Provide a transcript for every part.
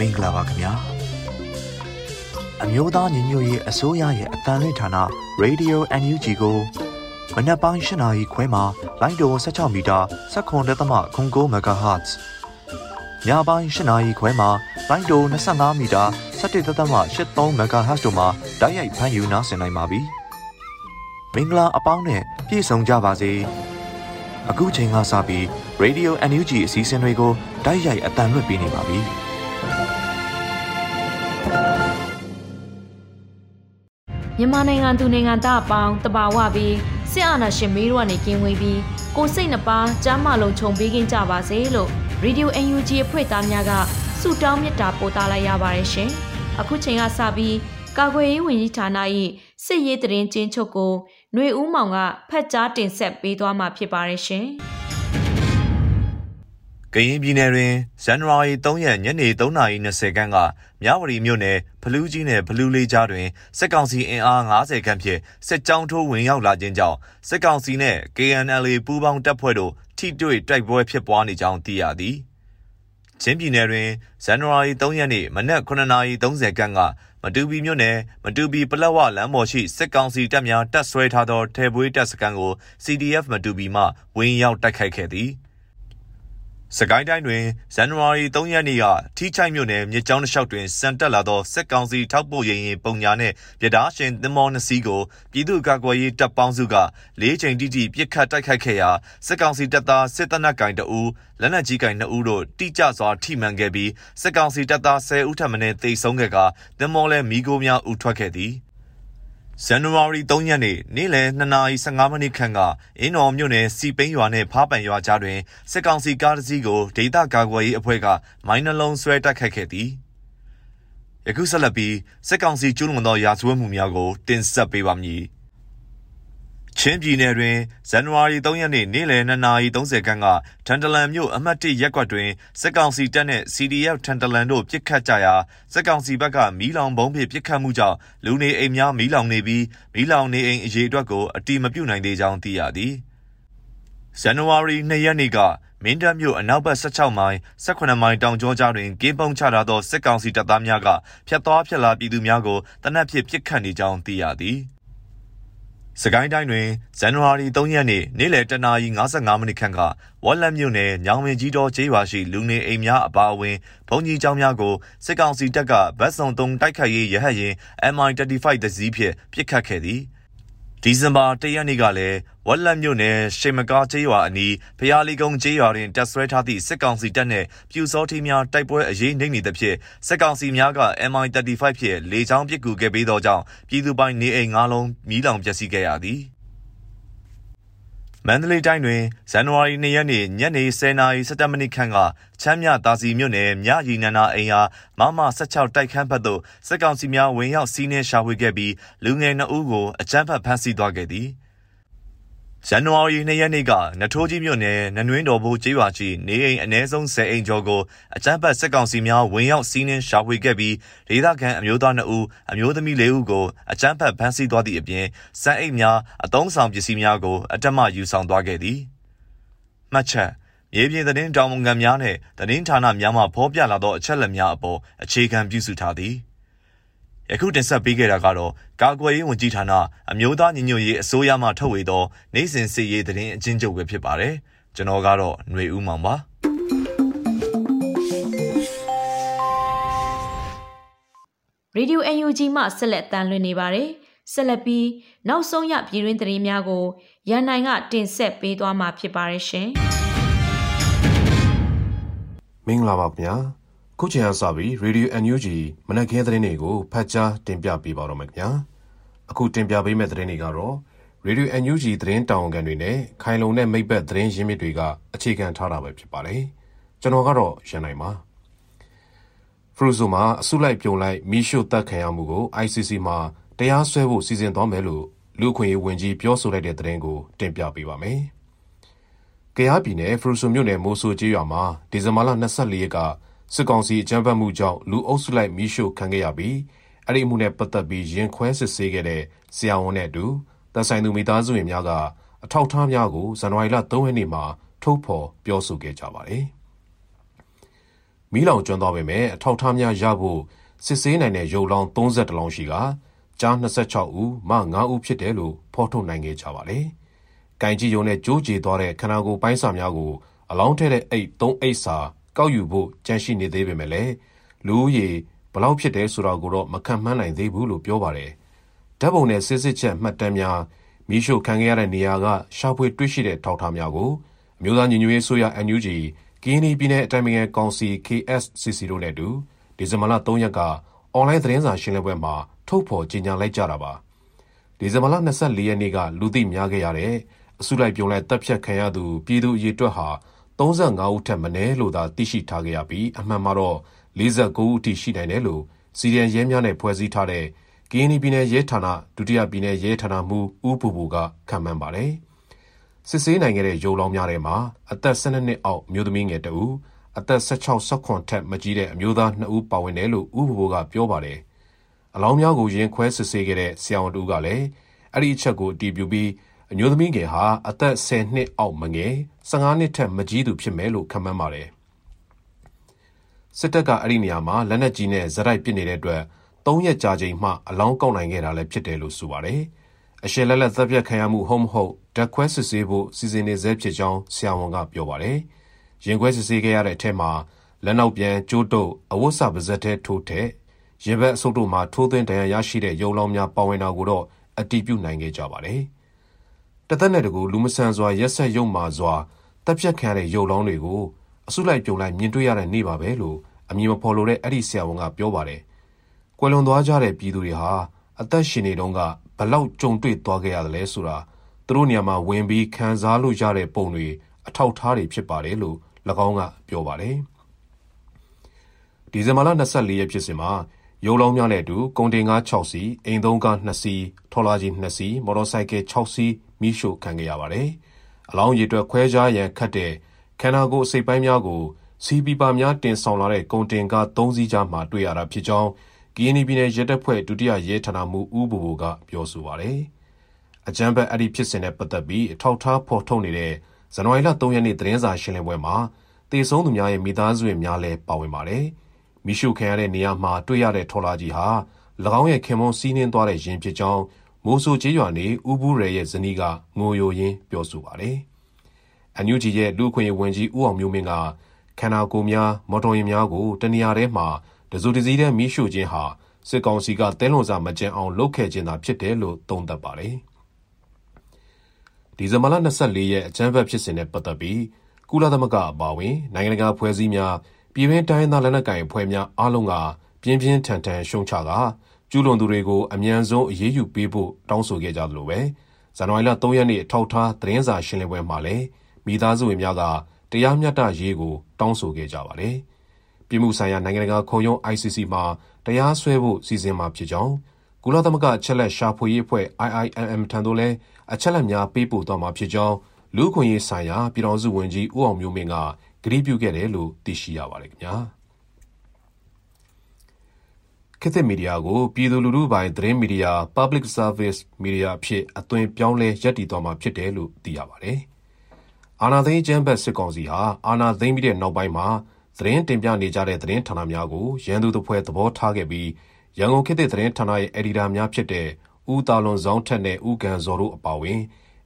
မင်္ဂလာပါခင်ဗျာအမျိုးသားညီညွတ်ရေးအစိုးရရဲ့အတန်လွင့်ဌာန Radio NUG ကိုမနက်ပိုင်း၈နာရီခွဲမှာလိုင်းတို16မီတာ7.3 MHz ညပိုင်း၈နာရီခွဲမှာလိုင်းတို25မီတာ17.83 MHz တို့မှာဓာတ်ရိုက်ဖမ်းယူနားဆင်နိုင်ပါပြီမင်္ဂလာအပေါင်းနဲ့ပြည့်စုံကြပါစေအခုချိန်ကစပြီး Radio NUG အစည်းအဝေးကိုဓာတ်ရိုက်အတန်လွှင့်ပေးနေပါပြီ။ မြန်မာနိုင်ငံသူနိုင်ငံသားအပေါင်းတဘာဝပြီးစစ်အာဏာရှင်မေးတို့ကနေကင်းဝေးပြီးကိုစိတ်နှပါကျမ်းမာလုံးခြုံပေးခြင်းကြပါစေလို့ Radio UNG အဖွဲ့သားများကဆုတောင်းမေတ္တာပို့သလိုက်ရပါတယ်ရှင်။အခုချိန်ကစပြီးကာကွယ်ရေးဝန်ကြီးဌာန၏စစ်ရေးတရင်ချင်းချုပ်ကိုຫນွေဦးမောင်ကဖက်ကြားတင်ဆက်ပေးသွားမှာဖြစ်ပါတယ်ရှင်။ ကရင်ပြည်နယ်တွင်ဇန်နဝါရီ3ရက်ညနေ3:20ခန်းကမြဝတီမြို့နယ်ဖလူးကြီးနယ်ဖလူးလေးကြားတွင်စစ်ကောင်စီအင်အား90ခန်းဖြင့်စစ်ကြောင်းထိုးဝင်ရောက်လာခြင်းကြောင့်စစ်ကောင်စီနှင့် KNLA ပူးပေါင်းတပ်ဖွဲ့တို့ထိတွေ့တိုက်ပွဲဖြစ်ပွားနေကြောင်းသိရသည်။ချင်းပြည်နယ်တွင်ဇန်နဝါရီ3ရက်နေ့မနက်9:30ခန်းကမတူပီမြို့နယ်မတူပီပလက်ဝလမ်းပေါ်ရှိစစ်ကောင်စီတပ်များတပ်ဆွဲထားသောထဲပွေးတပ်စခန်းကို CDF မတူပီမှဝင်ရောက်တိုက်ခိုက်ခဲ့သည်။ စကိုင်းတိုင်းတွင်ဇန်နဝါရီ3ရက်နေ့ကထီးချိုင်မြို့နယ်မြစ်ကြောင်းတစ်လျှောက်တွင်စံတက်လာသောစစ်ကောင်စီထောက်ပို့ရင်ရင်ပုံညာနှင့်ပြဒါရှင်သင်္ဘောနှစ်စီးကိုပြည်သူ့ကာကွယ်ရေးတပ်ပေါင်းစုကလေးချိန်တိတိပစ်ခတ်တိုက်ခိုက်ခဲ့ရာစစ်ကောင်စီတပ်သားစစ်တပ်နက်ကင်တအူးလက်နက်ကြီးကင်2ဦးတို့တိကျစွာထိမှန်ခဲ့ပြီးစစ်ကောင်စီတပ်သား10ဦးထပ်မံသေဆုံးခဲ့ကသင်္ဘောလဲမိโกများဥထွက်ခဲ့သည် ဇန်နဝါရီ3ရက်နေ့နေ့လယ်2:15မိနစ်ခန့်ကအင်းတော်မြို့နယ်စီပိန်းရွာနဲ့ဖားပန်ရွာကြားတွင်စစ်ကောင်စီကားတစ်စီးကိုဒေသကာကွယ်ရေးအဖွဲ့ကမိုင်းနှလုံးဆွဲတိုက်ခိုက်ခဲ့သည်။ယခုဆက်လက်ပြီးစစ်ကောင်စီကျူးလွန်သောရာဇဝတ်မှုများကိုတင်ဆက်ပေးပါမည်။ ချင်းပြည်နယ်တွင်ဇန်နဝါရီ3ရက်နေ့နေ့လယ်2:30ခန်းကထန်တလန်မြို့အမှတ်1ရပ်ကွက်တွင်စစ်ကောင်စီတပ်နှင့် CDF ထန်တလန်တို့ပစ်ခတ်ကြရာစစ်ကောင်စီဘက်ကမီးလောင်ဘုံဖြင့်ပစ်ခတ်မှုကြောင့်လူနေအိမ်များမီးလောင်နေပြီးမီးလောင်နေအိမ်အရေးအတွက်ကိုအတိမပြုနိုင်သေးကြောင်းသိရသည်။ဇန်နဝါရီ2ရက်နေ့ကမင်းတပ်မြို့အနောက်ဘက်16မိုင်18မိုင်တောင်ကျောကြားတွင်ကင်းပုံချထားသောစစ်ကောင်စီတပ်သားများကဖျက်သွားဖျက်လာပြည်သူများကိုတနက်ဖြစ်ပစ်ခတ်နေကြောင်းသိရသည်။ စကိုင်းတိုင်းတွင်ဇန်နဝါရီ3ရက်နေ့နေ့လယ်တနာရီ55မိနစ်ခန့်ကဝက်လက်မြို့နယ်ညောင်မင်းကြီးတော်ကျေးရွာရှိလူနေအိမ်များအပါအဝင်ဘုံကြီးကျောင်းများကိုစစ်ကောင်စီတပ်ကဗတ်စုံ3တိုက်ခိုက်ရေးရဟတ်ရင် MI35 တစည်းဖြင့်ပစ်ခတ်ခဲ့သည် ဒီဇင်ဘာ၁ရက်နေ့ကလည်းဝက်လက်မြို့နယ်ရှေမကားကျေးရွာအနီးဖျားလီကုန်းကျေးရွာတွင်တပ်ဆွဲထားသည့်စစ်ကောင်စီတပ်နှင့်ပြူစောထီးများတိုက်ပွဲအရေးနှိမ့်နေသဖြင့်စစ်ကောင်စီများက MI35 ဖြင့်လေကြောင်းပစ်ကူခဲ့ပေးသောကြောင့်ပြည်သူပိုင်နေအိမ်၅လုံးမီးလောင်ပျက်စီးခဲ့ရသည်။ မန္တလေးတိုင်းတွင်ဇန်နဝါရီ2ရက်နေ့ညနေ10:17မိနစ်ခန့်ကချမ်းမြသာစီမြို့နယ်မြရီနန္ဒာအိမ်ဟာမမ16တိုက်ခန်းဘက်သို့စစ်ကောင်စီများဝင်ရောက်စီးနှင်းရှာဖွေခဲ့ပြီးလူငယ်2ဦးကိုအကြမ်းဖက်ဖမ်းဆီးသွားခဲ့သည်။ ဇန်နဝါရီ2ရက်နေ့ကနထိုးကြီးမြို့နယ်နနွင်းတော်ဘိုးကျေးရွာရှိနေအိမ်အ ਨੇ ဆုံး10အိမ်ကျော်ကိုအကြမ်းဖက်စစ်ကောင်စီများဝင်ရောက်စီးနင်းရှာဖွေခဲ့ပြီးဒေသခံအမျိုးသား2ဦးအမျိုးသမီး4ဦးကိုအကြမ်းဖက်ဖမ်းဆီးသွားသည့်အပြင်စံအိမ်များအသုံးဆောင်ပစ္စည်းများကိုအတက်မယူဆောင်သွားခဲ့သည်မှတ်ချက်မြေပြင်သတင်းတောင်ဝန်ခံများနှင့်သတင်းဌာနများမှဖော်ပြလာသောအချက်အလက်များအပေါ်အခြေခံပြုစုထားသည် ယခုတင်ဆက်ပေးခဲ့တာကတော့ကာကွယ်ရေးဝန်ကြီးဌာနအမျိုးသားညီညွတ်ရေးအစိုးရမှထုတ်ဝေသောနိုင်စဉ်စစ်ရေးသတင်းအချင်းချုပ်ပဲဖြစ်ပါတယ်ကျွန်တော်ကတော့ຫນွေဦးမောင်ပါရေဒီယို UNG မှဆက်လက်တန်လွှင့်နေပါတယ်ဆက်လက်ပြီးနောက်ဆုံးရပြည်တွင်းသတင်းများကိုရန်နိုင်ကတင်ဆက်ပေးသွားမှာဖြစ်ပါတယ်ရှင်မင်္ဂလာပါခင်ဗျာ ခုချိန်ကစပြီး Radio NUG မနက်ခင်းသတင်းတွေကိုဖတ်ကြားတင်ပြပေးပါတော့မယ်ခင်ဗျာအခုတင်ပြပေးမယ့်သတင်းတွေကတော့ Radio NUG သတင်းတာဝန်ခံတွေနဲ့ခိုင်လုံတဲ့မိဘသတင်းရင်းမြစ်တွေကအခြေခံထားတာပဲဖြစ်ပါတယ်ကျွန်တော်ကတော့ရန်နိုင်ပါဖရူဆိုမှာအစုလိုက်ပြုံလိုက်မိရှုတက်ခံရမှုကို ICC မှာတရားစွဲဖို့စီစဉ်သွားမယ်လို့လူခွင့်ရေးဝန်ကြီးပြောဆိုလိုက်တဲ့သတင်းကိုတင်ပြပေးပါမယ်။ကယားပြည်နယ်ဖရူဆိုမြို့နယ်မိုးဆိုကျေးရွာမှာဒီဇင်ဘာလ24ရက်က စစ်ကောင်စီအကြမ်းဖက်မှုကြောင့်လူအုပ်စုလိုက်မိရှုခံခဲ့ရပြီးအဲ့ဒီအမှုနဲ့ပတ်သက်ပြီးရင်ခွဲစစ်ဆေးခဲ့တဲ့ဆရာဝန်နဲ့အတူတပ်ဆိုင်သူမိသားစုဝင်များကအထောက်ထားများကိုဇန်နဝါရီလ3ရက်နေ့မှာထုတ်ဖော်ပြောဆိုခဲ့ကြပါတယ်။မီးလောင်ကျွမ်းသွားပေမဲ့အထောက်ထားများရဖို့စစ်ဆေးနိုင်တဲ့ရုပ်လောင်း32လောင်းရှိကကြား26ဦးမ9ဦးဖြစ်တယ်လို့ဖော်ထုတ်နိုင်ခဲ့ကြပါတယ်။ကင်ကြီးယုံနဲ့ကြိုးကြေသွားတဲ့ခန္ဓာကိုယ်ပိုင်းစာများကိုအလောင်းထဲတဲ့အိတ်3အိတ်စာ ကောက်ယူဖို့ကြံရှိနေသေးပေမဲ့လည်းလူဦးရေဘလောက်ဖြစ်တယ်ဆိုတာကိုတော့မခံမှန်းနိုင်သေးဘူးလို့ပြောပါတယ်။ဓာတ်ပုံနဲ့စစ်စစ်ချက်မှတ်တမ်းများမိရှုခံခဲ့ရတဲ့နေရာကရှာဖွေတွေ့ရှိတဲ့ထောက်ထားများကိုအမျိုးသားညီညွတ်ရေးဆိုရ NUG ကင်းနီပြည်နယ်အတိုင်းအမြံကောင်စီ KSCC တို့နဲ့အတူဒီဇင်ဘာလ3ရက်ကအွန်လိုင်းသတင်းစာရှင်းလင်းပွဲမှာထုတ်ဖော်ကြေညာလိုက်ကြတာပါဒီဇင်ဘာလ24ရက်နေ့ကလူသိများခဲ့ရတဲ့အစုလိုက်ပြုံလိုက်တပ်ဖြတ်ခံရသူပြည်သူအရေးအတွက်ဟာ 35ဦးထက်မနည်းလို့သာသိရှိထားခဲ့ရပြီးအမှန်မှာတော့49ဦးထိရှိနိုင်တယ်လို့စီရီယန်ရဲများနဲ့ဖွဲ့စည်းထားတဲ့ကင်းနီပြည်နယ်ရဲဌာနဒုတိယပြည်နယ်ရဲဌာနမှူးဦးပူပူကခံမှန်းပါတယ်စစ်ဆေးနိုင်ခဲ့တဲ့ရုံလောင်းများထဲမှာအသက်12နှစ်အောက်မျိုးသမီးငယ်တဦးအသက်16 18ထက်မကြီးတဲ့အမျိုးသား2ဦးပါဝင်တယ်လို့ဦးဘိုဘိုကပြောပါတယ်။အလောင်းများကိုရင်ခွဲစစ်ဆေးခဲ့တဲ့ဆရာဝန်တူကလည်းအဲ့ဒီအချက်ကိုအတည်ပြုပြီး အမျိုးသမီးငယ်ဟာအသက်10နှစ်အောက်မငယ်15နှစ်ထက်မကြီးသူဖြစ်မယ်လို့ခန့်မှန်းပါတယ်။စစ်တပ်ကအဲ့ဒီနေရာမှာလက်နက်ကြီးနဲ့ဇက်တိုက်ပစ်နေတဲ့အတွက်၃ရက်ကြာချိန်မှအလောင်းကောက်နိုင်ခဲ့တာလည်းဖြစ်တယ်လို့ဆိုပါတယ်။အရှယ်လက်လက်သက်ပြတ်ခံရမှုဟုတ်မဟုတ်ဓာတ်ခွဲစစ်ဆေးဖို့စီစဉ်နေဆဲဖြစ်ကြောင်းဆရာဝန်ကပြောပါတယ်။ရင်ခွဲစစ်ဆေးခဲ့ရတဲ့အထက်မှာလက်နောက်ပြန်ကျိုးတုပ်အဝတ်စပါဇက်ထဲထိုးထက်ရင်ဘတ်အဆုပ်တို့မှာထိုးသွင်းတရားရရှိတဲ့ရုံလောင်းများပါဝင်တာကိုတော့အတည်ပြုနိုင်ခဲ့ကြပါတယ်။ တသက်နဲ့တကူလူမဆန်စွာရက်ဆက်ရုံမာစွာတပ်ဖြတ်ခံတဲ့ရုံလောင်းတွေကိုအစုလိုက်ပြုံလိုက်မြင်တွေ့ရတဲ့နေ့ပါပဲလို့အမည်မဖော်လိုတဲ့အဲ့ဒီဆရာဝန်ကပြောပါတယ်။ကွယ်လွန်သွားကြတဲ့ပြည်သူတွေဟာအသက်ရှင်နေတုန်းကဘလောက်ကြုံတွေ့သွားခဲ့ရတယ်လဲဆိုတာသူတို့နေရာမှာဝင်ပြီးခံစားလို့ရတဲ့ပုံတွေအထောက်ထားတွေဖြစ်ပါတယ်လို့၎င်းကပြောပါတယ်။ဒီဇင်ဘာလ24ရက်ဖြစ်စဉ်မှာရုံလောင်းများနဲ့အတူကုန်တင်ကား6စီး၊အိမ်သုံးကား2စီး၊ထော်လာကြီး2စီး၊မော်တော်ဆိုင်ကယ်6စီး မိရှို့ခံခဲ့ရပါတယ်။အလောင်းရည်အတွက်ခွဲခြားရန်ခတ်တဲ့ခန္ဓာကိုယ်အစိပ်ပိုင်းများကိုစီပီပါများတင်ဆောင်လာတဲ့ကုန်တင်ကား3စီးကြားမှာတွေ့ရတာဖြစ်ကြောင်းကီယနီပြည်နယ်ရဲတပ်ဖွဲ့ဒုတိယရဲဌာနမှူးဦးဘိုဘိုကပြောဆိုပါတယ်။အကြမ်းဖက်အဲ့ဒီဖြစ်စဉ်နဲ့ပတ်သက်ပြီးအထောက်ထားဖော်ထုတ်နေတဲ့ဇန်နဝါရီလ3ရက်နေ့သတင်းစာရှင်းလင်းပွဲမှာတေဆုံးသူများရဲ့မိသားစုဝင်များလည်းပါဝင်ပါတယ်။မိရှုခံရတဲ့နေရာမှာတွေ့ရတဲ့ထော်လာကြီးဟာ၎င်းရဲ့ခင်မွန်စီးနှင်းသွားတဲ့ရင်ဖြစ်ကြောင်း မိုးဆိုကျေးရွာနေဦးဘူးရဲရဲ့ဇနီးကငိုယိုရင်းပြောဆိုပါတယ်။အန်ယူဂျီရဲ့လူခွင့်ဝင်ကြီးဦးအောင်မျိုးမင်းကခန္ဓာကိုယ်များမော်တော်ယာဉ်များကိုတနေရာထဲမှာတစုတစည်းတည်းမိရှုခြင်းဟာစစ်ကောင်စီကတဲလွန်စာမကျန်အောင်လုပ်ခဲ့ခြင်းသာဖြစ်တယ်လို့သုံးသပ်ပါတယ်။ဒီဇင်ဘာလ24ရက်အကြမ်းဖက်ဖြစ်စဉ်နဲ့ပတ်သက်ပြီးကုလသမဂ္ဂအပါအဝင်နိုင်ငံတကာဖွဲ့စည်းများပြည်တွင်းတိုင်းသားလက်နက်ကိုင်အဖွဲ့များအားလုံးကပြင်းပြင်းထန်ထန်ရှုံချက ကျူးလွန်သူတွေကို အမြန်ဆုံးအရေးယူပေးဖို့ တောင်းဆိုခဲ့ကြသလိုပဲ ဇန်နဝါရီလ3ရက်နေ့ထောက်ထား သတင်းစာရှင်းလင်းပွဲမှာလည်း မိသားစုဝင်များက တရားမျှတရေးကို တောင်းဆိုခဲ့ကြပါတယ်။ပြည်မှုဆိုင်ရာ နိုင်ငံတကာခုံရုံး ICC မှာ တရားစွဲဖို့ စီစဉ်မှာဖြစ်ကြောင်း ကုလသမဂ္ဂ အချက်လက်ရှာဖွေရေးအဖွဲ့ IIMM ထံသို့လည်း အချက်လက်များ ပေးပို့သွားမှာဖြစ်ကြောင်း လူ့ခွင့်ရေးဆိုင်ရာ ပြည်တော်စုဝန်ကြီး ဦးအောင်မျိုးမင်းကကြေညာပြုခဲ့တယ်လို့ သိရှိရပါတယ်ခင်ဗျာ ခေတ်သစ်မီဒီယာကို ပြည်သူလူထုပိုင်းသတင်းမီဒီယာ Public Service Media အဖြစ် အသွင်ပြောင်းလဲ ရပ်တည်သွားမှာဖြစ်တယ်လို့ သိရပါတယ်။အာဏာသိမ်းကျန်းဘက်စစ်ကောင်စီဟာ အာဏာသိမ်းပြီးတဲ့နောက်ပိုင်းမှာ သတင်းတင်ပြနေကြတဲ့ သတင်းဌာနများကို ရန်သူတပွဲသဘောထားခဲ့ပြီး ရန်ကုန်ခေတ်သစ်သတင်းဌာနရဲ့ အယ်ဒီတာများဖြစ်တဲ့ ဦးတာလွန်ဇောင်းထက်နဲ့ ဦးကန်ဇော်တို့ အပါအဝင်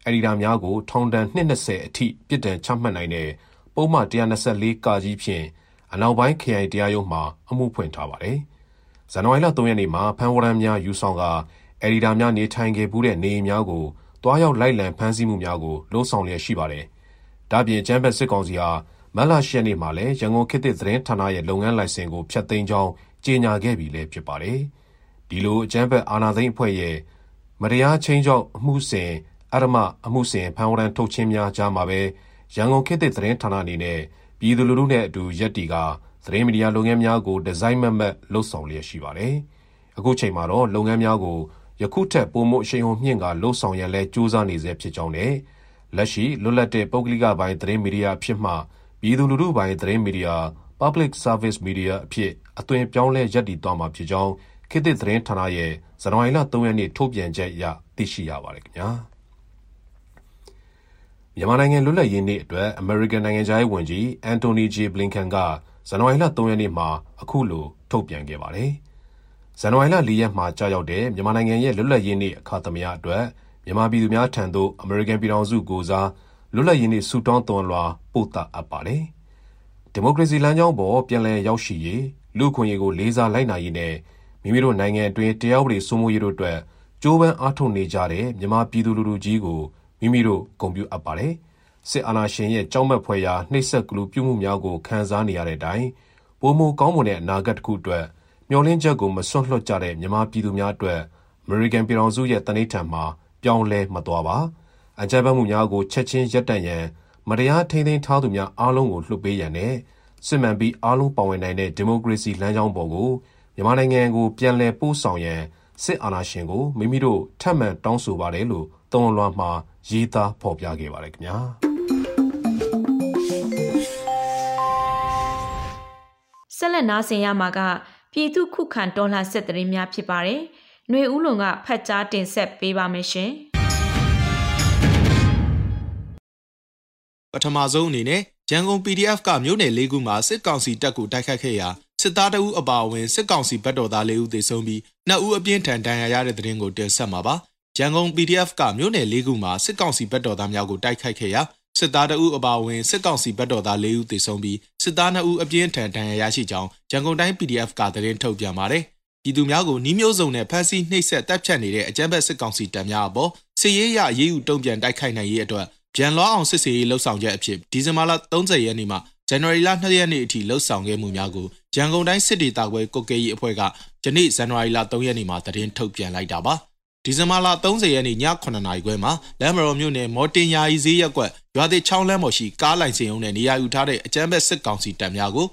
အယ်ဒီတာများကို ထောင်ဒဏ် နှစ်20အထိ ပြစ်ဒဏ်ချမှတ်နိုင်တဲ့ ပုဒ်မ124ကကြီးဖြင့် အနောက်ပိုင်းခရိုင်တရားရုံးမှာ အမှုဖွင့်ထားပါတယ်။ ဇန်နဝါရီလ3ရက်နေ့မှာဖမ်းဝရမ်းများယူဆောင်ကအယ်ဒီတာများနေထိုင်ခဲ့မှုတဲ့နေအိမ်များကိုတွားရောက်လိုက်လံဖမ်းဆီးမှုများကိုလှုံ့ဆော်လျက်ရှိပါတယ်။ဒါ့ပြင်ကျန်းဘက်စစ်ကောင်စီဟာမလရှိရက်နေ့မှာလည်းရန်ကုန်ခေတ်သစ်သတင်းဌာနရဲ့လုပ်ငန်းလိုင်စင်ကိုဖျက်သိမ်းကြောင်းကြေညာခဲ့ပြီလည်းဖြစ်ပါတယ်။ဒီလိုအကြမ်းဖက်အာဏာသိမ်းအဖွဲ့ရဲ့မတရားချင်းကြောင့်အမှုစဉ်အရမအမှုစဉ်ဖန်ဝရန်ထုတ်ချင်းများကြားမှာပဲရန်ကုန်ခေတ်သစ်သတင်းဌာနအနေနဲ့ပြည်သူလူထုနဲ့အတူရက်တီက သတင်းမီဒီယာလုပ်ငန်းများကိုဒီဇိုင်းမတ်မတ်လှုပ်ဆောင်လျက်ရှိပါတယ်။အခုချိန်မှာတော့လုပ်ငန်းများကိုယခုထက်ပိုမိုအရှိန်ဟုန်မြင့်ကလှုပ်ဆောင်ရန်လဲကြိုးစားနေဆဲဖြစ်ကြောင်းနဲ့လက်ရှိလွတ်လပ်တဲ့ပုဂ္ဂလိကပိုင်းသတင်းမီဒီယာဖြစ်မှပြည်သူလူထုပိုင်းသတင်းမီဒီယာ Public Service Media အဖြစ်အသွင်ပြောင်းလဲရပ်တည်သွားမှာဖြစ်ကြောင်းခေတ်သစ်သတင်းဌာနရဲ့ဇန်နဝါရီလ3ရက်နေ့ထုတ်ပြန်ချက်အရသိရှိရပါတယ်ခင်ဗျာမြန်မာနိုင်ငံလွတ်လပ်ရေးနေ့အတွက် American နိုင်ငံသားရေးဝန်ကြီး Anthony J. Blinken က ဇန်နဝါရီလ3ရက်နေ့မှာအခုလိုထုတ်ပြန်ခဲ့ပါတယ်။ဇန်နဝါရီလ4ရက်မှာကြာရောက်တဲ့မြန်မာနိုင်ငံရဲ့လွတ်လပ်ရေးနေ့အခါသမယအတွက်မြန်မာပြည်သူများထံသို့ American ပြည်ထောင်စုကိုစားလွတ်လပ်ရေးနေ့ဆုတောင်းသွန်လွှာပို့သအပ်ပါတယ်။ဒီမိုကရေစီလမ်းကြောင်းပေါ်ပြန်လည်ရောက်ရှိရေးလူခွင့်ရေးကိုလေးစားလိုက်နိုင်ရေးနဲ့မိမိတို့နိုင်ငံအတွင်းတရားဥပဒေစိုးမိုးရေးတို့အတွက်ကြိုးပမ်းအားထုတ်နေကြတဲ့မြန်မာပြည်သူလူထုကြီးကိုမိမိတို့ဂုဏ်ပြုအပ်ပါတယ်။ စစ်အာဏာရှင်ရဲ့ကြောက်မက်ဖွယ်ရာနှိပ်စက်ကလူပြုမှုများကိုခံစားနေရတဲ့အတိုင်းပိုမိုကောင်းမွန်တဲ့အနာဂတ်တစ်ခုအတွက်မျှော်လင့်ချက်ကိုမစွန့်လွှတ်ကြတဲ့မြန်မာပြည်သူများအတွက်အမေရိကန်ပြည်ထောင်စုရဲ့တနိဋ္ဌာန်မှာပြောင်းလဲမသွားပါ။အကြမ်းဖက်မှုများကိုချက်ချင်းရပ်တန့်ရန်မတရားထိန်းသိမ်းထားသူများအားလုံးကိုလွှတ်ပေးရန်နဲ့စစ်မှန်ပြီးအားလုံးပါဝင်နိုင်တဲ့ဒီမိုကရေစီလမ်းကြောင်းပေါ်ကိုမြန်မာနိုင်ငံကိုပြန်လည်ပို့ဆောင်ရန်စစ်အာဏာရှင်ကိုမိမိတို့ထပ်မံတောင်းဆိုပါတယ်လို့တုံ့လွှမ်းမှာရေးသားဖော်ပြခဲ့ပါတယ်ခင်ဗျာ ဆက်လက်နားဆင်ရမှာကပြည်သူခုခံတော်လှန်စစ်တရင်များဖြစ်ပါတယ်။ຫນွေဦးလုံကဖတ်ကြားတင်ဆက်ပေးပါမယ်ရှင်။ပထမဆုံးအနေနဲ့ရန်ကုန် PDF ကမြို့နယ်၄ခုမှာစစ်ကောင်စီတပ်ကိုတိုက်ခတ်ခဲ့ရာစစ်သားတအုပ်အပါအဝင်စစ်ကောင်စီဘက်တော်သား၄ဦးသေဆုံးပြီးနှစ်ဦးအပြင်းထန်ဒဏ်ရာရတဲ့တဲ့ရင်ကိုတင်ဆက်မှာပါ။ရန်ကုန် PDF ကမြို့နယ်၄ခုမှာစစ်ကောင်စီဘက်တော်သားများကိုတိုက်ခိုက်ခဲ့ရာ စစ်သားတအုပ်အပါအဝင်စစ်ကောင်စီဘက်တော်သား၄ဦးသေဆုံးပြီးစစ်သား2ဦးအပြင်းထန်ဒဏ်ရာရရှိကြောင်းရန်ကုန်တိုင်း PDF ကသတင်းထုတ်ပြန်ပါတယ်။ပြည်သူများကိုနှီးမျိုးစုံနဲ့ဖမ်းဆီးနှိပ်စက်တပ်ဖြတ်နေတဲ့အကြမ်းဖက်စစ်ကောင်စီတပ်များအပေါ်စစ်ရေးရရေးယူတုံ့ပြန်တိုက်ခိုက်နိုင်ရေးအတွက်ပြန်လွှားအောင်စစ်ဆေးရေးလှုပ်ဆောင်ချက်အဖြစ်ဒီဇင်ဘာလ30ရက်နေ့မှဇန်နဝါရီလ2ရက်နေ့အထိလှုပ်ဆောင်ခဲ့မှုများကိုရန်ကုန်တိုင်းစစ်ဒေသခွဲကုတ်ကဲရေးအဖွဲ့ကယနေ့ဇန်နဝါရီလ3ရက်နေ့မှာသတင်းထုတ်ပြန်လိုက်တာပါ ဒီဇင်ဘာလ30ရက်နေ့ည9:00နာရီခွဲမှာလမ်းမတော်မြို့နယ်မော်တင်ယာယီဈေးရက်ကွက်ရွာသေးချောင်းလမ်းပေါ်ရှိကားလိုင်စင်ုံနဲ့နေရာယူထားတဲ့အကြမ်းဖက်စစ်ကောင်စီတပ်များကို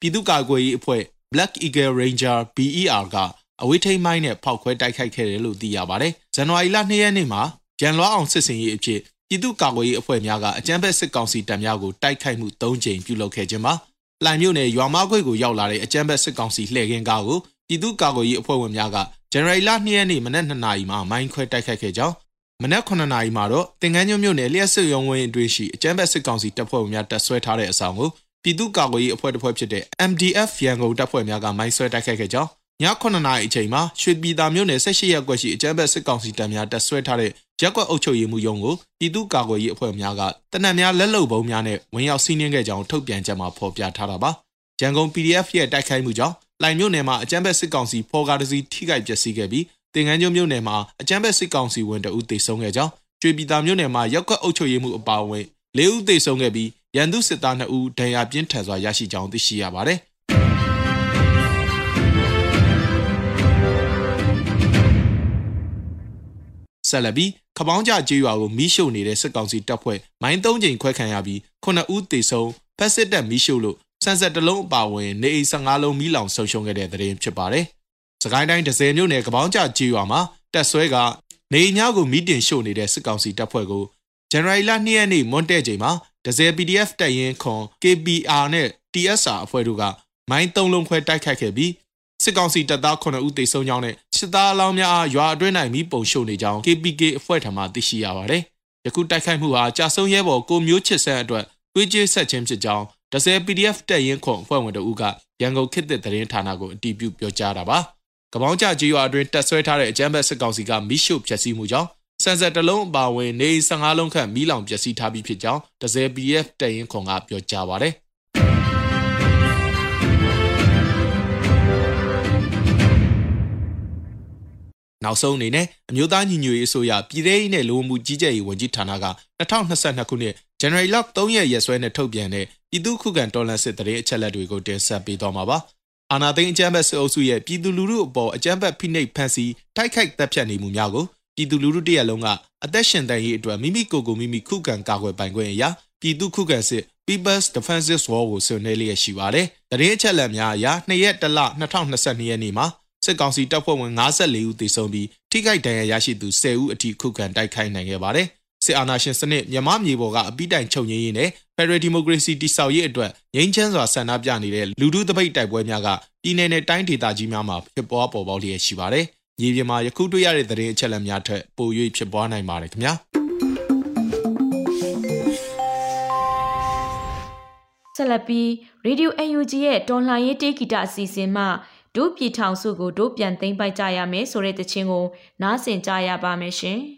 ပြည်သူ့ကာကွယ်ရေးအဖွဲ့ Black Eagle Ranger BER ကအဝေးထိန်မိုင်းနဲ့ဖောက်ခွဲတိုက်ခိုက်ခဲ့တယ်လို့သိရပါတယ်။ဇန်နဝါရီလ2ရက်နေ့မှာရန်လွှားအောင်စစ်စင်ရေးအဖြစ်ပြည်သူ့ကာကွယ်ရေးအဖွဲ့များကအကြမ်းဖက်စစ်ကောင်စီတပ်များကိုတိုက်ခိုက်မှု၃ကြိမ်ပြုလုပ်ခဲ့ခြင်းပါ။လှိုင်မြို့နယ်ရွာမခွေကိုရောက်လာတဲ့အကြမ်းဖက်စစ်ကောင်စီလှည့်ကင်းကားကိုပြည်သူ့ကာကွယ်ရေးအဖွဲ့ဝင်များက ဇန်နဝါရီလ2ရက်နေ့မနက်2နာရီမှာမိုင်းခွဲတိုက်ခိုက်ခဲ့ကြောင်းမနက်9နာရီမှာတော့တင်ကန်းညွန့်မြို့နယ်လျှက်စစ်ရုံးဝင်းအတွင်းရှိအကြမ်းဖက်စစ်ကောင်စီတပ်ဖွဲ့ဝင်များတပ်ဆွဲထားတဲ့အဆောင်ကိုပြည်သူ့ကာကွယ်ရေးအဖွဲ့တစ်ဖွဲ့ဖြစ်တဲ့ MDF ရန်ကုန်တပ်ဖွဲ့များကမိုင်းဆွဲတိုက်ခိုက်ခဲ့ကြောင်းည9နာရီအချိန်မှာရွှေပြည်သာမြို့နယ်18ရပ်ကွက်ရှိအကြမ်းဖက်စစ်ကောင်စီတပ်များတပ်ဆွဲထားတဲ့ရက်ကွက်အုပ်ချုပ်ရေးမှုရုံးကိုပြည်သူ့ကာကွယ်ရေးအဖွဲ့များကတနက်များလက်လုံပုံးများနဲ့ဝင်ရောက်စီးနင်းခဲ့ကြောင်းထုတ်ပြန်ချက်မှာဖော်ပြထားတာပါ။ရန်ကုန် PDF ရဲ့တိုက်ခိုက်မှုကြောင့် လိုင်မြို့နယ်မှာအကြမ်းဖက်စစ်ကောင်စီဖော်ကားတစီထိခိုက်ပျက်စီးခဲ့ပြီးတင်ငန်းကျွန်းမြို့နယ်မှာအကြမ်းဖက်စစ်ကောင်စီဝင်တအုပ်သေဆုံးခဲ့ကြောင်းကျွေပြည်သာမြို့နယ်မှာရက်ကွက်အုပ်ချုပ်ရေးမှုအပါအဝင်၄ဦးသေဆုံးခဲ့ပြီးရန်သူစစ်သား2ဦးဒဏ်ရာပြင်းထန်စွာရရှိကြောင်းသိရှိရပါတယ်ဆက်လက်ပြီးခပောင်းကြကြေးရွာကိုမီးရှို့နေတဲ့စစ်ကောင်စီတပ်ဖွဲ့မိုင်း၃ချိန်ခွဲခံရပြီး9ဦးသေဆုံးဖက်စစ်တပ်မီးရှို့လို့ ဆန်ဆက်တလုံးအပါဝင်နေအိမ်15လုံးမီးလောင်ဆုံးရှုံးခဲ့တဲ့တဲ့ရင်ဖြစ်ပါတယ်။စကိုင်းတိုင်းဒဇယ်မြို့နယ်ကပောင်းကြကြေးရွာမှာတက်ဆွဲကနေအိမ်များကိုမီးတင်ရှို့နေတဲ့စစ်ကောင်စီတပ်ဖွဲ့ကိုဇန်နဝါရီလ2ရက်နေ့မွန်းတဲ့ချိန်မှာဒဇယ် PDF တပ်ရင်းခွန် KPR နဲ့ TSR အဖွဲ့တို့ကမိုင်း၃လုံးခွဲတိုက်ခိုက်ခဲ့ပြီးစစ်ကောင်စီတပ်သား9ဦးသေဆုံးကြောင်းနဲ့စစ်သားအလောင်းများအားရွာအတွင်း၌မိပုံရှို့နေကြောင်း KPK အဖွဲ့ထံမှသိရှိရပါတယ်။ယခုတိုက်ခိုက်မှုဟာကြာဆုံးရဲဘော်ကိုမျိုးချစ်ဆန်းအတွက်တွေးကြေးဆက်ခြင်းဖြစ်ကြောင်း ဒဇယ် PDF တပ်ရင်းခွန်အဖွဲ့ဝင်တို့ကရန်ကုန်ခေတ်သစ်သတင်းဌာနကိုအတည်ပြုပြောကြားတာပါ။ကပောင်းကြကြီးရွာအတွင်းတက်ဆွဲထားတဲ့အကြမ်းဖက်စစ်ကောင်စီကမိရှုဖျက်ဆီးမှုကြောင့်စံဆက်တလုံးအပါဝင်နေ15လုံးခန့်မိလောင်ပျက်စီးထားပြီးဖြစ်ကြောင်းဒဇယ် PDF တပ်ရင်းခွန်ကပြောကြားပါတယ်။နောက်ဆုံးအနေနဲ့အမျိုးသားညီညွတ်ရေးအစိုးရပြည်ထောင်စုနဲ့လူမှုကြီးကြပ်ရေးဝန်ကြီးဌာနက2022ခုနှစ် ဇန်နဝါရီလ3ရက်ရက်စွဲနဲ့ထုတ်ပြန်တဲ့ပြည်သူ့ခုခံတော်လှန်စစ်တရေအချက်လက်တွေကိုတင်ဆက်ပေးသွားမှာပါ။အာနာသိန်းအကြမ်းဖက်စစ်အုပ်စုရဲ့ပြည်သူလူထုအပေါ်အကြမ်းဖက်ဖိနှိပ်ဖန်ဆီးတိုက်ခိုက်တပ်ဖြတ်နေမှုများကိုပြည်သူလူထုတရက်လုံးကအသက်ရှင်တန်ရေးအတွက်မိမိကိုယ်ကိုမိမိခုခံကာကွယ်ပိုင်ခွင့်အရာပြည်သူခုခံစစ် People's Defensive War ကိုဆွေးနွေးလျက်ရှိပါတယ်။တရင်အချက်လက်များအရ2ရက်တလ2022ရက်နေ့မှာစစ်ကောင်စီတပ်ဖွဲ့ဝင်54ဦးသေဆုံးပြီးထိခိုက်ဒဏ်ရာရရှိသူ10ဦးအထိခုခံတိုက်ခိုက်နိုင်ခဲ့ပါတယ်။ စစ်အာဏာရှင်စနစ်မြန်မာမြေပေါ်ကအပိတိုင်ချုပ်ငြိမ်းရေးနဲ့ Federal Democracy တိဆောက်ရေးအတွက်ငြိမ်းချမ်းစွာဆန္ဒပြနေတဲ့လူထုတပိတ်တိုက်ပွဲများကပြည်내နဲ့တိုင်းဒေသကြီးများမှာဖြစ်ပွားပေါ်ပေါက်လျက်ရှိပါတယ်။မြေပြင်မှာယခုတွေ့ရတဲ့သတင်းအချက်အလက်များထက်ပို၍ဖြစ်ပွားနိုင်ပါတယ်ခင်ဗျာ။ဆက်လက်ပြီး Radio UNG ရဲ့တော်လှန်ရေးတေးဂီတအစီအစဉ်မှဒုပြည်ထောင်စုကိုဒုပြန်သိမ်းပိုက်ကြရမယ်ဆိုတဲ့တခြင်းကိုနားဆင်ကြရပါမယ်ရှင်။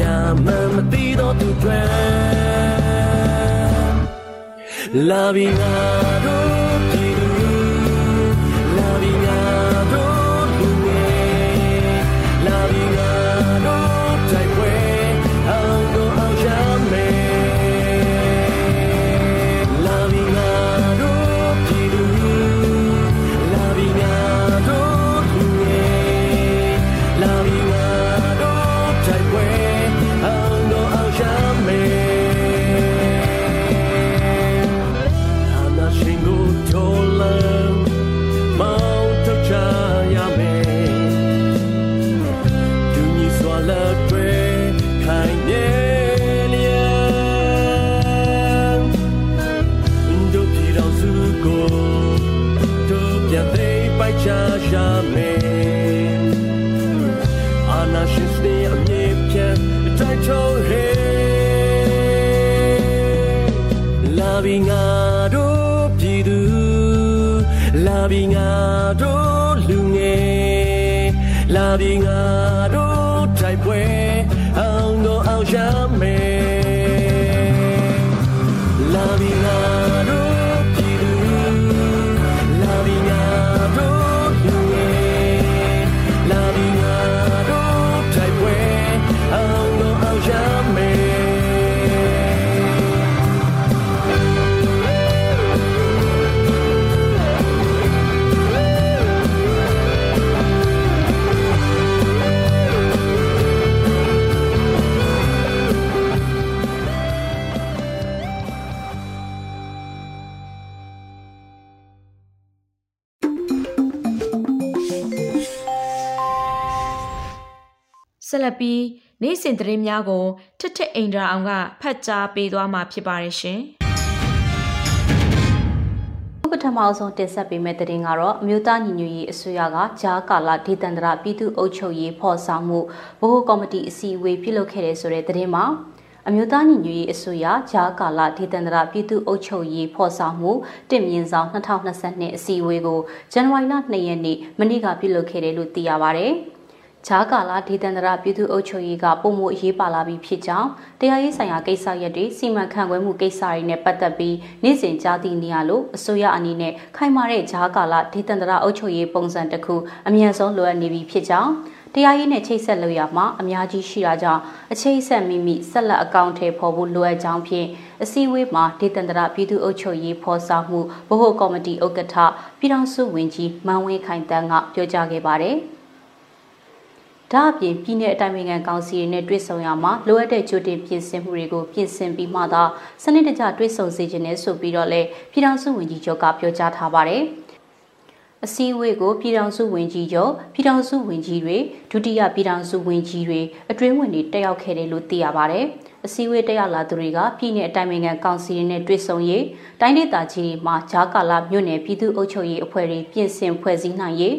ရမှမသိတော့သူတွေ jamais anarchiste a mieux bien take your head loving ado ပြည်သူ loving ado လူငယ် loving ado တိုက်ပွဲအောင်တော့အောင်ရမယ် ဆက်လက်ပြီးနေ့စဉ်သတင်းများကိုထထအင်ဒရာအောင်ကဖတ်ကြားပေးသွားမှာဖြစ်ပါတယ်ရှင်ပထမအဆုံးတင်ဆက်ပေးမယ့်သတင်းကတော့အမျိုးသားညီညွတ်ရေးအစိုးရကကြားကာလဒေသန္တရပြည်သူ့အုပ်ချုပ်ရေးဖော်ဆောင်မှုဗဟိုကော်မတီအစည်းအဝေးပြုလုပ်ခဲ့တဲ့ဆိုတဲ့သတင်းမှာအမျိုးသားညီညွတ်ရေးအစိုးရဂျာကာလာဒေသန္တရပြည်သူ့အုပ်ချုပ်ရေးဖော်ဆောင်မှုတင့်မြင့်ဆောင်2022အစည်းအဝေးကိုဇန်နဝါရီလ2ရက်နေ့မနေ့ကပြုလုပ်ခဲ့တယ်လို့သိရပါဗျ။ ဂျားကာလာဒေသန္တရပြည်သူ့အုပ်ချုပ်ရေးကပုံမှုအရေးပါလာပြီးဖြစ်ကြောင်းတရားရေးဆိုင်ရာကိစ္စရပ်တွေစီမံခန့်ခွဲမှုကိစ္စတွေနဲ့ပတ်သက်ပြီးနေ့စဉ်ကြားသိနေရလို့အစိုးရအနေနဲ့ခိုင်မာတဲ့ဂျားကာလာဒေသန္တရအုပ်ချုပ်ရေးပုံစံတစ်ခုအမြန်ဆုံးလိုအပ်နေပြီဖြစ်ကြောင်းတရားရေးနဲ့ချိတ်ဆက်လို့ရမှာအများကြီးရှိတာကြောင့်အချိတ်ဆက်မိမိဆက်လက်အကောင့်ထဲပေါ်ဖို့လိုအပ်ကြောင်းဖြင့်အစည်းအဝေးမှာဒေသန္တရပြည်သူ့အုပ်ချုပ်ရေးဖော်ဆောင်မှုဗဟိုကော်မတီဥက္ကဋ္ဌပြည်ထောင်စုဝန်ကြီးမန်ဝင်းခိုင်တန်းကပြောကြားခဲ့ပါတယ်။ ဒါအပြင်ပြည်내အတိုင်းအမြံကောင်စီတွေနဲ့တွေ့ဆုံရမှာလိုအပ်တဲ့ကြိုတင်ပြင်ဆင်မှုတွေကိုပြင်ဆင်ပြီးမှသာစနစ်တကျတွေ့ဆုံစေခြင်းနဲ့ဆိုပြီးတော့လေပြည်ထောင်စုဝန်ကြီးချုပ်ကပြောကြားထားပါတယ်။အစည်းအဝေးကိုပြည်ထောင်စုဝန်ကြီးချုပ်ပြည်ထောင်စုဝန်ကြီးတွေဒုတိယပြည်ထောင်စုဝန်ကြီးတွေအတွင်းဝင်တွေတက်ရောက်ခဲ့တယ်လို့သိရပါတယ်။အစည်းအဝေးတက်ရောက်လာသူတွေကပြည်내အတိုင်းအမြံကောင်စီတွေနဲ့တွေ့ဆုံရေးတိုင်းဒေသကြီးတွေမှာဂျာကာလာမြို့နယ်ပြည်သူ့အုပ်ချုပ်ရေးအဖွဲ့တွေပြင်ဆင်ဖွဲ့စည်းနိုင်ရေး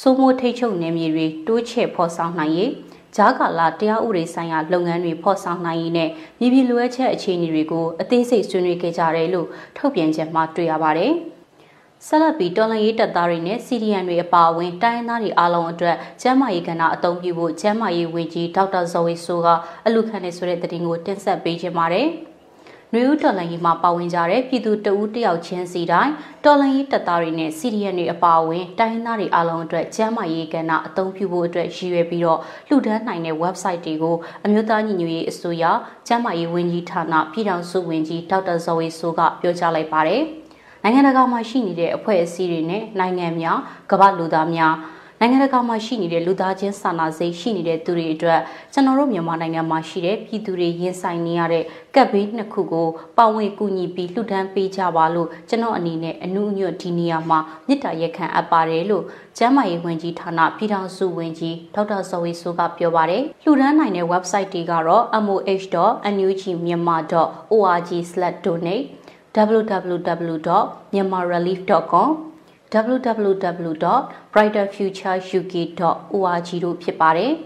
စိုးမိုးထိတ်ချုပ်နယ်မြေတွေတိုးချဲ့ဖော်ဆောင်နိုင်ရေးဂျာကာလာတရားဥပဒေဆိုင်ရာလုပ်ငန်းတွေဖော်ဆောင်နိုင်ရေးနဲ့ပြည်ပြည်လိုအပ်ချက်အခြေအနေတွေကိုအသေးစိတ်ဆွေးနွေးခဲ့ကြတယ်လို့ထုတ်ပြန်ချက်မှာတွေ့ရပါတယ်။ဆက်လက်ပြီးတော်လန်ရေးတပ်သားတွေနဲ့စီဒီအန်တွေအပါအဝင်တိုင်းရင်းသားတွေအားလုံးအတွက်ကျန်းမာရေးကဏ္ဍအသုံးပြုဖို့ကျန်းမာရေးဝန်ကြီးဒေါက်တာဇော်ဝေဆိုကအလူခံနေဆိုတဲ့သတင်းကိုတင်ဆက်ပေးခြင်းပါတယ်။ နှွေဦးတော်လှန်ရေးမှာပါဝင်ကြတဲ့ပြည်သူတဦးတယောက်ချင်းစီတိုင်းတော်လှန်ရေးတပ်သားတွေနဲ့စီရီယန်တွေအပါအဝင်တိုင်းသားတွေအားလုံးအတွက်ကျန်းမာရေးကဏ္ဍအသုံးပြုဖို့အတွက်ရည်ရွယ်ပြီးတော့လှူဒန်းနိုင်တဲ့ website တွေကိုအမျိုးသားညီညွတ်ရေးအစိုးရကျန်းမာရေးဝန်ကြီးဌာနပြည်ထောင်စုဝန်ကြီးဒေါက်တာဇော်ဝေဆိုးကပြောကြားလိုက်ပါတယ်။နိုင်ငံတကာမှာရှိနေတဲ့အဖွဲ့အစည်းတွေနဲ့နိုင်ငံများကမ္ဘာလူသားများ နိုင်ငံတကာမှာရှိနေတဲ့လူသားချင်းစာနာစိတ်ရှိနေတဲ့သူတွေအတွက်ကျွန်တော်တို့မြန်မာနိုင်ငံမှာရှိတဲ့ပြည်သူတွေရင်ဆိုင်နေရတဲ့ကပ်ဘေးနှစ်ခုကိုပါဝင်ကူညီပြီးလှူဒန်းပေးကြပါလို့ကျွန်တော်အနေနဲ့အနုအညွတ်ဒီနေရာမှာမေတ္တာရက်ခံအပ်ပါတယ်လို့ကျန်းမာရေးဝန်ကြီးဌာနပြည်ထောင်စုဝန်ကြီးဒေါက်တာဇော်ဝေဆိုးကပြောပါတယ်လှူဒန်းနိုင်တဲ့ website တွေကတော့ moh.nugmyanmar.org/donate www.myanmarrelief.com www.brighterfutureuk.org တို့ဖြစ်ပါတယ်။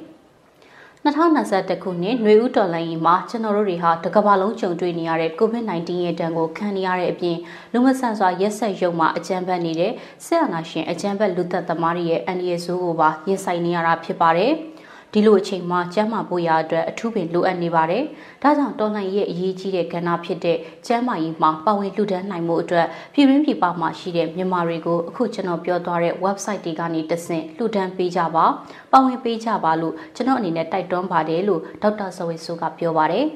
2021ခုနှစ်ຫນွေဦးတော်လိုင်းကြီးမှာကျွန်တော်တို့တွေဟာတကမ္ဘာလုံးကြုံတွေ့နေရတဲ့ COVID-19 ရဲ့ဒဏ်ကိုခံနေရတဲ့အပြင်လူမဆန်စွာရက်ဆက်ရုံမှာအကြမ်းဖက်နေတဲ့ဆက်အာဏာရှင်အကြမ်းဖက်လူသက်သမားတွေရဲ့အန္တရာယ်ဆိုးကိုပါရင်ဆိုင်နေရတာဖြစ်ပါတယ်။ ဒီလိုအချိန်မှာကျန်းမာဖို့ရအတွက်အထူးပင်လိုအပ်နေပါတယ်။ဒါကြောင့်တော်လှန်ရေးအရေးကြီးတဲ့ကဏ္ဍဖြစ်တဲ့ကျန်းမာရေးမှာပါဝင်လှူဒန်းနိုင်မှုအတွက်ပြည်ရင်းပြည်ပမှာရှိတဲ့မြန်မာတွေကိုအခုကျွန်တော်ပြောသွားတဲ့ website တွေကနေတဆင့်လှူဒန်းပေးကြပါ။ပါဝင်ပေးကြပါလို့ကျွန်တော်အနေနဲ့တိုက်တွန်းပါတယ်လို့ဒေါက်တာဇဝေဆိုကပြောပါတယ်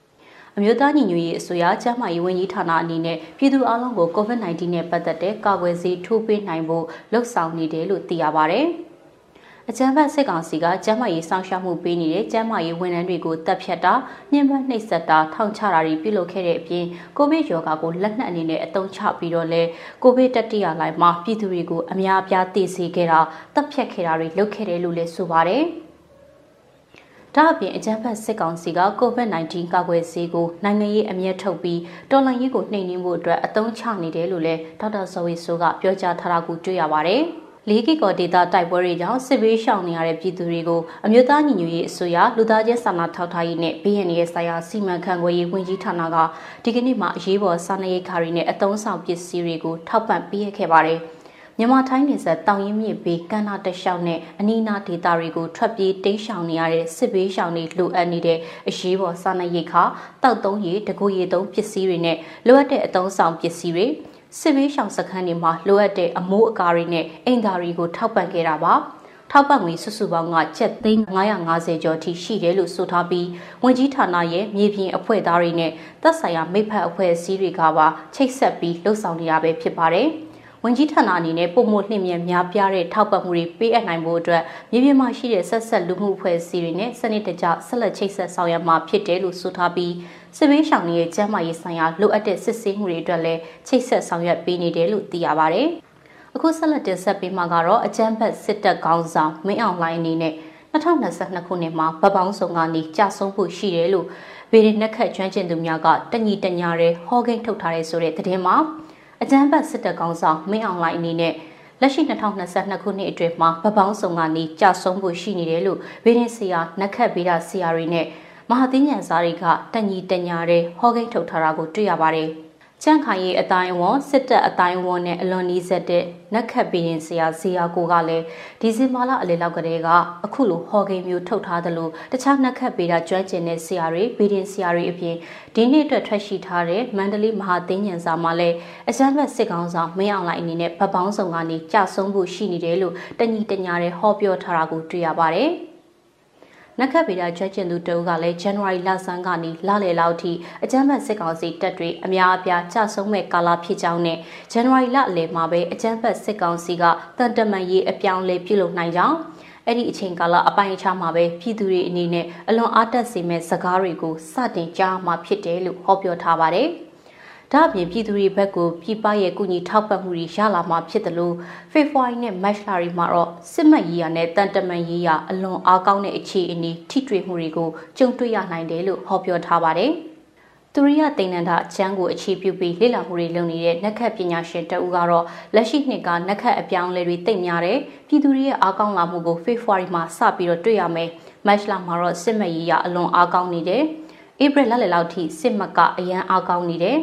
။အမျိုးသားညီညွတ်ရေးအစိုးရကျန်းမာရေးဝန်ကြီးဌာနအနေနဲ့ပြည်သူအလုံးကို COVID-19 နဲ့ပတ်သက်တဲ့ကာကွယ်ဆေးထိုးပေးနိုင်ဖို့လှုံ့ဆော်နေတယ်လို့သိရပါဗျ။ အကြမ်းဖက်စစ်ကောင်စီကကျန်းမာရေးစောင့်ရှောက်မှုပေးနေတဲ့ကျန်းမာရေးဝန်ထမ်းတွေကိုတပ်ဖြတ်တာညှဉ်းပန်းနှိပ်စက်တာထောင်ချတာတွေပြုလုပ်ခဲ့တဲ့အပြင်ကိုဗစ်ရောဂါကိုလက်နက်အနေနဲ့အသုံးချပြီးတော့လဲကိုဗစ်တတိယလိုင်းမှာပြည်သူတွေကိုအများအပြားသိစေခဲ့တာတပ်ဖြတ်ခဲ့တာတွေလုပ်ခဲ့တယ်လို့လည်းဆိုပါတယ်။ဒါအပြင်အကြမ်းဖက်စစ်ကောင်စီက COVID-19 ကာကွယ်ဆေးကိုနိုင်ငံရေးအမျက်ထုတ်ပြီးတော်လှန်ရေးကိုနှိမ်နင်းဖို့အတွက်အသုံးချနေတယ်လို့လည်းဒေါက်တာဇော်ဝေဆိုးကပြောကြားထားတာကိုတွေ့ရပါတယ်။ လေးကီကော်ဒေတာတိုက်ပွဲတွေကြောင့်စစ်ဘေးရှောင်နေရတဲ့ပြည်သူတွေကိုအမျိုးသားညီညွတ်ရေးအစိုးရလူသားချင်းစာနာထောက်ထားရေးနဲ့ပြည်ရင်းရဲ့ဆိုင်ရာစီမံခန့်ခွဲရေးဝန်ကြီးဌာနကဒီကနေ့မှအရေးပေါ်စာနာရေးခါတွေနဲ့အသုံးဆောင်ပစ္စည်းတွေကိုထောက်ပံ့ပေးခဲ့ပါတယ်။မြန်မာထိုင်းနေဆက်တောင်ရင်မြစ်ဘေးကမ်းနားတလျှောက်နဲ့အနီးနားဒေသတွေကိုထွက်ပြေးတိမ်းရှောင်နေရတဲ့စစ်ဘေးရှောင်တွေလိုအပ်နေတဲ့အရေးပေါ်စာနာရေးခါတောက်သုံးရေတကူရေသုံးပစ္စည်းတွေနဲ့လိုအပ်တဲ့အသုံးဆောင်ပစ္စည်းတွေ စစ်ဘေးရှောင်စခန်းတွေမှာလိုအပ်တဲ့အမိုးအကာတွေနဲ့အိမ်သာတွေကိုထောက်ပံ့ခဲ့တာပါထောက်ပံ့ငွေစုစုပေါင်းကကျပ်သိန်း950ကျော်ထိရှိတယ်လို့ဆိုထားပြီးဝန်ကြီးဌာနရဲ့မြေပြင်အဖွဲ့သားတွေနဲ့သက်ဆိုင်ရာမိဖက်အဖွဲ့အစည်းတွေကပါချိတ်ဆက်ပြီးလှုပ်ဆောင်နေတာပဲဖြစ်ပါတယ်။ဝန်ကြီးဌာနအနေနဲ့ပုံမှုနှင့်မြများပြားတဲ့ထောက်ပံ့မှုတွေပေးအပ်နိုင်ဖို့အတွက်မြေပြင်မှာရှိတဲ့ဆက်ဆက်လူမှုအဖွဲ့အစည်းတွေနဲ့စနစ်တကျဆက်လက်ချိတ်ဆက်ဆောင်ရွက်မှာဖြစ်တယ်လို့ဆိုထားပြီး စစ်ဘေးရှောင်တွေရဲ့ကျန်းမာရေးဆိုင်ရာလိုအပ်တဲ့စစ်ဆေးမှုတွေအတွက်လည်းချိတ်ဆက်ဆောင်ရွက်ပေးနေတယ်လို့သိရပါဗျ။အခုဆက်လက်တင်ဆက်ပေးမှာကတော့အကြမ်းဖက်စစ်တပ်ခေါင်းဆောင်မင်းအောင်လှိုင်အနေနဲ့2022ခုနှစ်မှာဗပောင်းဆောင်ကနေကြာဆုံးဖို့ရှိတယ်လို့ဗေဒနက်ခတ်ကျွမ်းကျင်သူများကတညီတညာရဲဟောကိန်းထုတ်ထားတဲ့ဆိုတဲ့သတင်းမှာအကြမ်းဖက်စစ်တပ်ကောင်းဆောင်မင်းအောင်လှိုင်အနေနဲ့လက်ရှိ2022ခုနှစ်အတွင်းမှာဗပောင်းဆောင်ကနေကြာဆုံးဖို့ရှိနေတယ်လို့ဗေဒဆရာနက်ခတ်ဗေဒဆရာတွေနဲ့ မဟာသင်းညံစာတွေကတညီတညာရဲဟောကိန်းထုတ်ထားတာကိုတွေ့ရပါတယ်။ချန့်ခိုင်ရေးအတိုင်းဝန်စစ်တပ်အတိုင်းဝန်နဲ့အလွန်နီးစပ်တဲ့နက်ခတ်ပင်ဆရာဇီယာကိုကလည်းဒီဇင်ဘာလအလေလောက်ကလေးကအခုလိုဟော်ဂိမ်းမျိုးထုတ်ထားသလိုတခြားနက်ခတ်ပေတာကျွမ်းကျင်တဲ့ဆရာတွေဗီဒင်ဆရာတွေအပြင်ဒီနေ့အတွက်ထွက်ရှိထားတဲ့မန္တလေးမဟာသိန်းညံစာမှာလည်းအစမ်းဘက်စစ်ကောင်ဆောင်မင်းအောင်လိုက်အနေနဲ့ဗပောင်းဆောင်ကနေကြာဆုံးဖို့ရှိနေတယ်လို့တညီတညာတဲ့ဟောပြောထားတာကိုတွေ့ရပါတယ်။ နက်ခတ်ဗေဒကျွမ်းကျင်သူတအုပ်ကလည်း January လဆန်းကနေလလယ်လောက်ထိအကြမ်းဖက်စစ်ကောင်စီတပ်တွေအများအပြားကြဆုံးမဲ့ကာလဖြစ်ကြောင်းနဲ့ January လအလယ်မှာပဲအကြမ်းဖက်စစ်ကောင်စီကတန်တမန်ရေးအပြောင်းလဲပြုလုပ်နိုင်ကြောင်းအဲ့ဒီအချိန်ကာလအပိုင်းအခြားမှာပဲပြည်သူတွေအနေနဲ့အလွန်အားတက်စေမဲ့စကားတွေကိုစတင်ကြားမှာဖြစ်တယ်လို့ဟောပြောထားပါတယ်။ ဒါ့အပြင်ပြည်သူတွေဘက်ကိုပြည်ပရဲ့ကုညီထောက်ပံ့မှုတွေရလာမှာဖြစ်တယ်လို့ဖေဖော်ဝါရီနဲ့မတ်လရီမှာတော့စစ်မှတ်ရေးရနဲ့တန်တမန်ရေးရအလွန်အားကောင်းတဲ့အခြေအနေထိတွေ့မှုတွေကိုကြုံတွေ့ရနိုင်တယ်လို့ဟောပြောထားပါတယ်။သူရိယတိန်နန္ဒအချမ်းကိုအခြေပြုပြီးလေ့လာမှုတွေလုပ်နေတဲ့နက်ခတ်ပညာရှင်တဦးကတော့လက်ရှိနှစ်ကနက်ခတ်အပြောင်းလဲတွေတိတ်များတယ်ပြည်သူတွေရဲ့အားကောင်းလာမှုကိုဖေဖော်ဝါရီမှာစပြီးတော့တွေ့ရမယ်မတ်လမှာတော့စစ်မှတ်ရေးရအလွန်အားကောင်းနေတယ်ဧပြီလလယ်လောက်ထိစစ်မှတ်ကအရန်အားကောင်းနေတယ်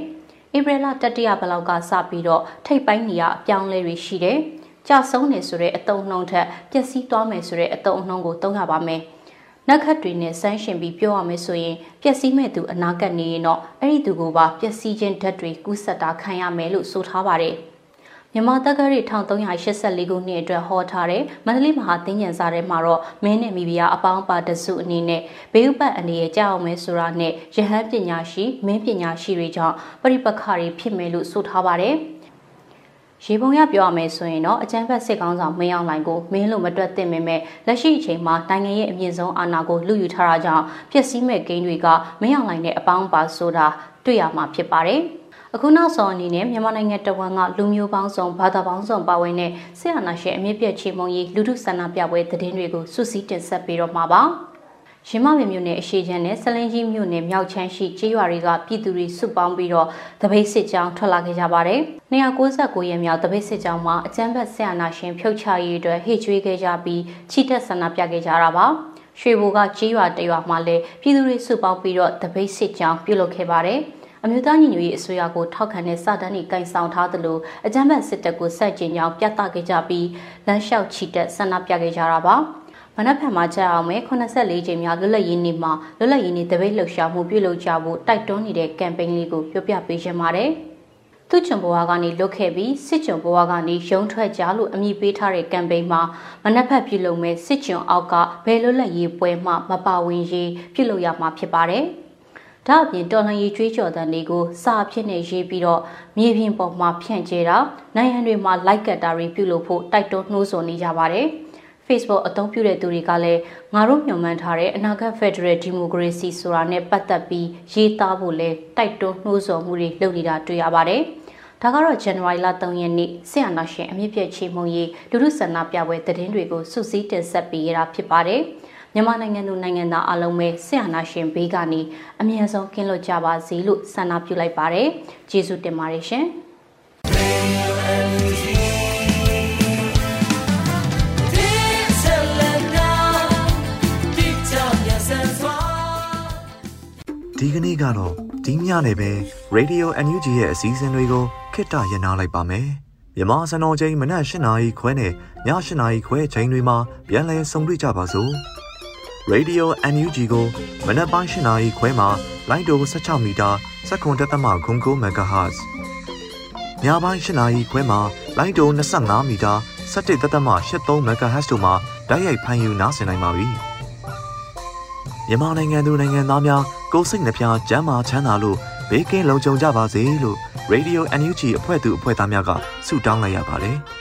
ဧပြီလတတိယဘလောက်ကစပြီးတော့ထိတ်ပိုင်းနေရအပြောင်းလဲတွေရှိတယ်။ကြဆုံးနေဆိုတဲ့အတုံနှုံထက်ပျက်စီးသွားမယ်ဆိုတဲ့အတုံနှုံကိုသုံးရပါမယ်။နက်ခတ်တွေနဲ့ဆန်းရှင်ပြီးပြောရမယ်ဆိုရင်ပျက်စီးမဲ့သူအနာကပ်နေရင်တော့အဲ့ဒီသူကိုပါပျက်စီးခြင်းဓာတ်တွေကူးဆက်တာခံရမယ်လို့ဆိုထားပါတယ်။ မြန်မာတက္ကရာ1384ခုနှစ်အတွက်ဟောထားတဲ့မန္တလေးမဟာသင်္ကြန်စာထဲမှာတော့မင်းနဲ့မိဖုရားအပေါင်းပါတစုအနေနဲ့ဘေးဥပတ်အနေနဲ့ကြောက်အောင်မဲဆိုတာနဲ့ရဟန်းပညာရှိမင်းပညာရှိတွေကြောင့်ပရိပခါတွေဖြစ်မယ်လို့ဆိုထားပါတယ်။ရေပုံရပြောရမယ်ဆိုရင်တော့အကြမ်းဖက်စစ်ကောင်းဆောင်မင်းအောင်လှိုင်ကိုမင်းလို့မတွက်သင့်ပေမဲ့လက်ရှိအချိန်မှာနိုင်ငံရဲ့အမြင့်ဆုံးအာဏာကိုလူယူထားတာကြောင့်ပျက်စီးမဲ့ဂိမ်းတွေကမင်းအောင်လှိုင်နဲ့အပေါင်းပါဆိုတာတွေ့ရမှာဖြစ်ပါတယ်။ အခုနောက်ဆုံးအနေနဲ့မြန်မာနိုင်ငံတဝန်ကလူမျိုးပေါင်းစုံဘာသာပေါင်းစုံပါဝင်တဲ့ဆရာနာရှင်အမြင့်ပြည့်ချေမုံကြီးလူထုဆန္ဒပြပွဲသတင်းတွေကိုစုစည်းတင်ဆက်ပေးတော့မှာပါ။ရင်းမပင်မြို့နယ်အရှိချမ်းနဲ့ဆလင်းကြီးမြို့နယ်မြောက်ချမ်းရှိကျေးရွာတွေကပြည်သူတွေစုပေါင်းပြီးတော့တပိတ်စစ်ကြောင်းထွက်လာခဲ့ကြပါတယ်။269ရက်မြောက်တပိတ်စစ်ကြောင်းမှာအကြမ်းဖက်ဆရာနာရှင်ဖြုတ်ချရေးအတွက်ဟိကျွေးခဲ့ကြပြီးချီတက်ဆန္ဒပြခဲ့ကြတာပါ။ရွှေဘိုကကျေးရွာတရွာမှာလည်းပြည်သူတွေစုပေါင်းပြီးတော့တပိတ်စစ်ကြောင်းပြုလုပ်ခဲ့ပါတယ်။ အမျိုးသားညီညွတ်ရေးအစိုးရကိုထောက်ခံတဲ့စာတမ်းတွေကင်ဆောင်ထားသလိုအကြမ်းဖက်စစ်တပ်ကိုဆက်ကျင်ကြောင်းပြသခဲ့ကြပြီးလမ်းလျှောက်ချီတက်ဆန္ဒပြခဲ့ကြတာပါမနက်ဖြန်မှာကြာအောင်မယ်84ကြိမ်မြောက်လွတ်လပ်ရေးနေ့မှာလွတ်လပ်ရေးနေ့တပိတ်လှုပ်ရှားမှုပြုလုပ်ကြဖို့တိုက်တွန်းနေတဲ့ကမ်ပိန်းလေးကိုပြောပြပေးရှင်ပါတယ်။သူ့ကျွန်ဘဝကနေလွတ်ခဲ့ပြီးစစ်ကျွန်ဘဝကနေရုံထွက်ကြလို့အမည်ပေးထားတဲ့ကမ်ပိန်းမှာမနက်ဖြန်ပြုလုပ်မဲ့စစ်ကျွန်အောက်ကဘယ်လွတ်လပ်ရေးပွဲမှမပါဝင်ရေးပြုလုပ်ရမှာဖြစ်ပါတယ်။ ဒါအပြင်တော်လှန်ရေးကြွေးကြော်တဲ့လေးကိုစာဖြစ်နေရေးပြီးတော့မြေပြင်ပေါ်မှာဖြန့်ကျဲတာနိုင်ငံတွေမှာလိုက်ကတ်တာတွေပြုလုပ်ဖို့တိုက်တွန်းနှိုးဆော်နေကြပါတယ်။ Facebook အသုံးပြုတဲ့သူတွေကလည်းငါတို့မျှော်မှန်းထားတဲ့အနာဂတ် Federal Democracy ဆိုတာနဲ့ပတ်သက်ပြီးရေးသားဖို့လဲတိုက်တွန်းနှိုးဆော်မှုတွေလုပ်နေတာတွေ့ရပါတယ်။ဒါကတော့ January လ3ရက်နေ့ဆရာနာရှင်အမြင့်ပြည့်ချေမှုရေးလူထုဆန္ဒပြပွဲသတင်းတွေကိုစုစည်းတင်ဆက်ပေးရတာဖြစ်ပါတယ်။ မြန်မာနိုင်ငံသူနိုင်ငံသားအလုံးပဲဆရာနာရှင်ဘေးကနေအမြဲဆုံးကင်းလွတ်ကြပါစေလို့ဆန္ဒပြုလိုက်ပါတယ်။ကျေးဇူးတင်ပါတယ်ရှင်။ဒီကနေ့ကတော့ဒီညနေပဲ Radio NUG ရဲ့အစည်းအဝေးတွေကိုခਿੱတရနာလိုက်ပါမယ်။မြမစံတော်ချိန်မနက်၈နာရီခွဲနဲ့ည၈နာရီခွဲချိန်တွေမှာပြန်လည်ဆုံတွေ့ကြပါစို့။ Radio NUG ကိုမနက်ပိုင်း၈နာရီခွဲမှာလိုင်းတို16မီတာ7.3 MHz ညပိုင်း၈နာရီခွဲမှာလိုင်းတို25မီတာ17.83 MHz တို့မှာတိုက်ရိုက်ဖမ်းယူနားဆင်နိုင်ပါပြီ။မြန်မာနိုင်ငံသူနိုင်ငံသားများကိုစိတ်နှပြကျမ်းမာချမ်းသာလို့ဘေးကင်းလုံခြုံကြပါစေလို့ Radio NUG အဖွဲ့သူအဖွဲ့သားများကဆုတောင်းလိုက်ရပါတယ်။